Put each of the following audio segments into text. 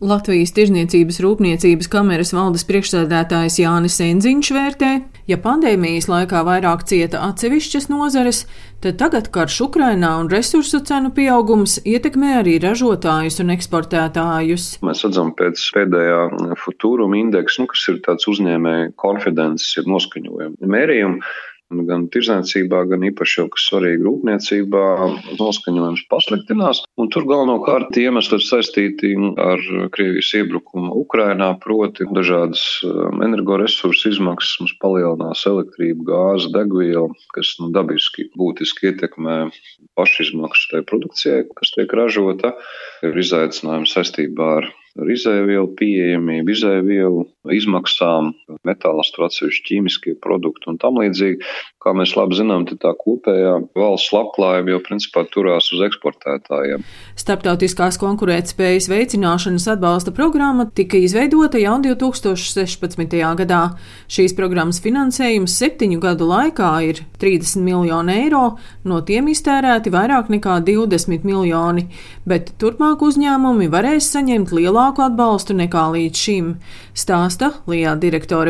Latvijas Tirzniecības rūpniecības kameras valdes priekšsēdētājs Jānis Enziņš vērtē, ja pandēmijas laikā vairāk cieta atsevišķas nozares, tad tagad karš Ukrainā un resursu cenu pieaugums ietekmē arī ražotājus un eksportētājus. Mēs redzam pēc pēdējā futūruma indeksa, nu, kas ir tāds uzņēmēja konfidences, ir noskaņojumi mērījumi gan tirzniecībā, gan īpaši jau, kas svarīgi rūpniecībā, noskaņojums pasliktinās. Un tur galvenokārt iemesli ir saistīti ar Krievijas iebrukumu Ukrainā, proti dažādas um, energoresursu izmaksas mums palielinās elektrība, gāze, degviela, kas nu, dabiski būtiski ietekmē pašizmaksu tai produkcijai, kas tiek ražota. Ir izaicinājumi saistībā ar ar izēvielu pieejamību, izēvielu izmaksām, metālas tur atsevišķi ķīmiskie produkti un tam līdzīgi. Kā mēs labi zinām, tā kopējā valsts labklājība jau principā turās uz eksportētājiem. Starptautiskās konkurētspējas veicināšanas atbalsta programma tika izveidota jau 2016. gadā. Šīs programmas finansējums septiņu gadu laikā ir 30 miljoni eiro, no tiem iztērēti vairāk nekā 20 miljoni, bet turpmāk uzņēmumi varēs saņemt lielāku atbalstu nekā līdz šim, stāsta Lijā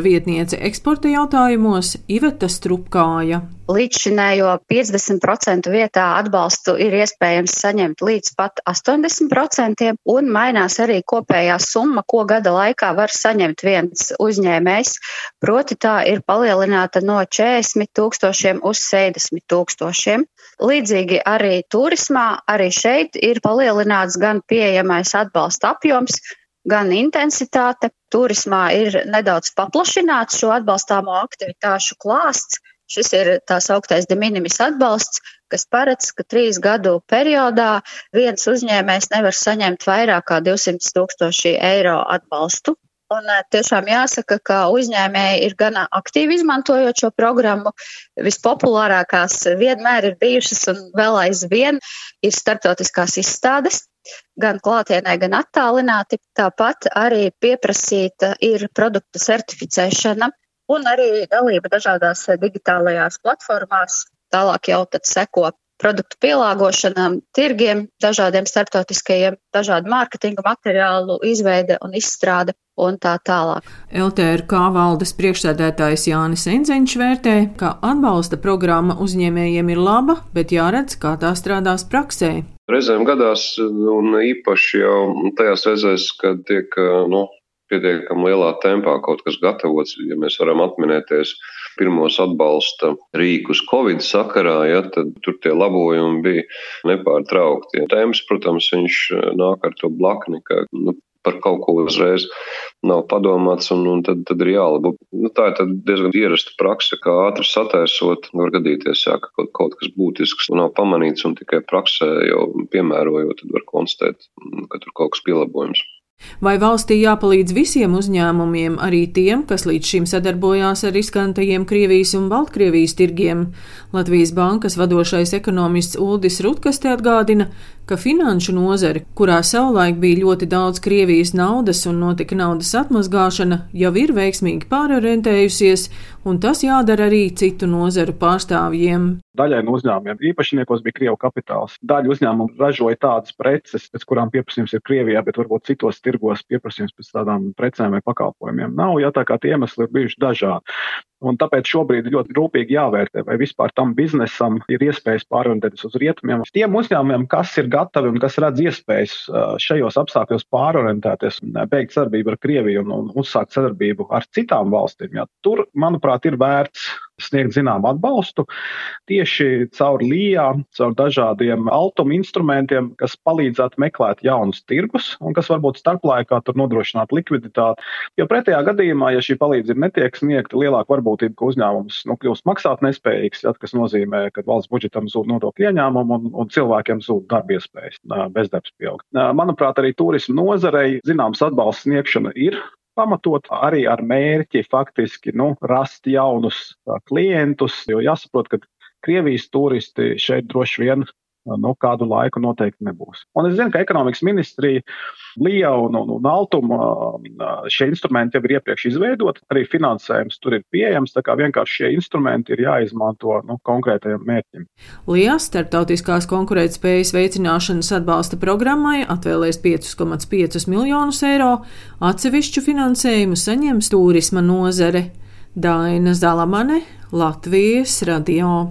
direktora vietniece eksporta jautājumos Iveta Strupkāja. Līdzšinējo 50% vietā atbalstu ir iespējams saņemt līdz pat 80%, un mainās arī kopējā summa, ko gada laikā var saņemt viens uzņēmējs. Proti tā ir palielināta no 40 tūkstošiem uz 70 tūkstošiem. Līdzīgi arī turismā, arī šeit ir palielināts gan pieejamais atbalsta apjoms, gan intensitāte. Turismā ir nedaudz paplašināts šo atbalstāmo aktivitāšu klāsts. Šis ir tās augtais de minimis atbalsts, kas paredz, ka trīs gadu periodā viens uzņēmējs nevar saņemt vairāk kā 200 tūkstoši eiro atbalstu. Un eh, tiešām jāsaka, ka uzņēmēji ir gana aktīvi izmantojot šo programmu. Vispopulārākās vienmēr ir bijušas un vēl aizvien ir startautiskās izstādes, gan klātienē, gan attālināti. Tāpat arī pieprasīta ir produktu certificēšana un arī dalība dažādās digitālajās platformās. Tālāk jau tad seko produktu pielāgošanām, tirgiem, dažādiem starptautiskajiem, dažādu mārketinga materiālu izveide un izstrāde un tā tālāk. LTRK valdes priekšsēdētājs Jānis Enzeņš vērtē, ka atbalsta programma uzņēmējiem ir laba, bet jāredz, kā tā strādās praksē. Reizēm gadās, un īpaši jau tajās reizēs, kad tiek nu, pietiekami lielā tempā kaut kas gatavots, ja mēs varam atminēties pirmos atbalsta rīkus Covid sakarā, ja, tad tur tie labojumi bija nepārtraukti. Ja. Tēmas, protams, viņš nāk ar to blakni, ka nu, par kaut ko uzreiz nav padomāts, un, un tad, tad ir jālabo. Nu, tā ir diezgan ierasta praksa, kā ātri sataisot, var gadīties, jā, ka kaut, kaut kas būtisks nav pamanīts, un tikai praksē jau piemērojot, tad var konstatēt, ka tur kaut kas pielabojums. Vai valstī jāpalīdz visiem uzņēmumiem, arī tiem, kas līdz šim sadarbojās ar riskantajiem Krievijas un Baltkrievijas tirgiem? Latvijas bankas vadošais ekonomists Uldis Rutkas te atgādina, ka finanšu nozare, kurā savulaik bija ļoti daudz Krievijas naudas un notika naudas atmazgāšana, jau ir veiksmīgi pārorientējusies, un tas jādara arī citu nozaru pārstāvjiem. Daļai no uzņēmumiem īpašniekos bija Krievu kapitāls. Daļa uzņēmumu ražoja tādas preces, pēc kurām pieprasījums ir Krievijā, bet varbūt citos tirgos pieprasījums pēc tādām precēm vai pakalpojumiem nav, ja tā kā tie iemesli ir bijuši dažādi. Un tāpēc šobrīd ir ļoti rūpīgi jāvērtē, vai vispār tam biznesam ir iespējas pārorientēties uz rietumiem. Tiem uzņēmumiem, kas ir gatavi un kas redz iespējas šajos apstākļos pārorientēties un beigt sadarbību ar Krieviju un, un uzsākt sadarbību ar citām valstīm, jā, tur, manuprāt, ir vērts sniegt zinām atbalstu tieši caur LIA, caur dažādiem altuma instrumentiem, kas palīdzētu meklēt jaunus tirgus un kas varbūt starplaikā tur nodrošinātu likviditāti. Jo pretējā gadījumā, ja šī palīdzība netiek sniegta, lielāka varbūtība, ka uzņēmums nu, kļūst maksāt nespējīgs, ja, kas nozīmē, ka valsts budžetam zūd nodokļu ieņēmumu un, un cilvēkiem zūd darba iespējas, bezdarbs pieaug. Manuprāt, arī turismu nozarei zināms atbalsts sniegšana ir pamatot arī ar mērķi faktiski nu, rast jaunus klientus, jo jāsaprot, ka Krievijas turisti šeit droši vien nu, kādu laiku noteikti nebūs. Un es zinu, ka ekonomikas ministrija Lija un, un, un Altuma šie instrumenti jau ir iepriekš izveidoti, arī finansējums tur ir pieejams, tā kā vienkārši šie instrumenti ir jāizmanto nu, konkrētajam mērķim. Lija starptautiskās konkurētspējas veicināšanas atbalsta programmai atvēlēs 5,5 miljonus eiro, atsevišķu finansējumu saņems turisma nozare. Daina Zalamane, Latvijas radio.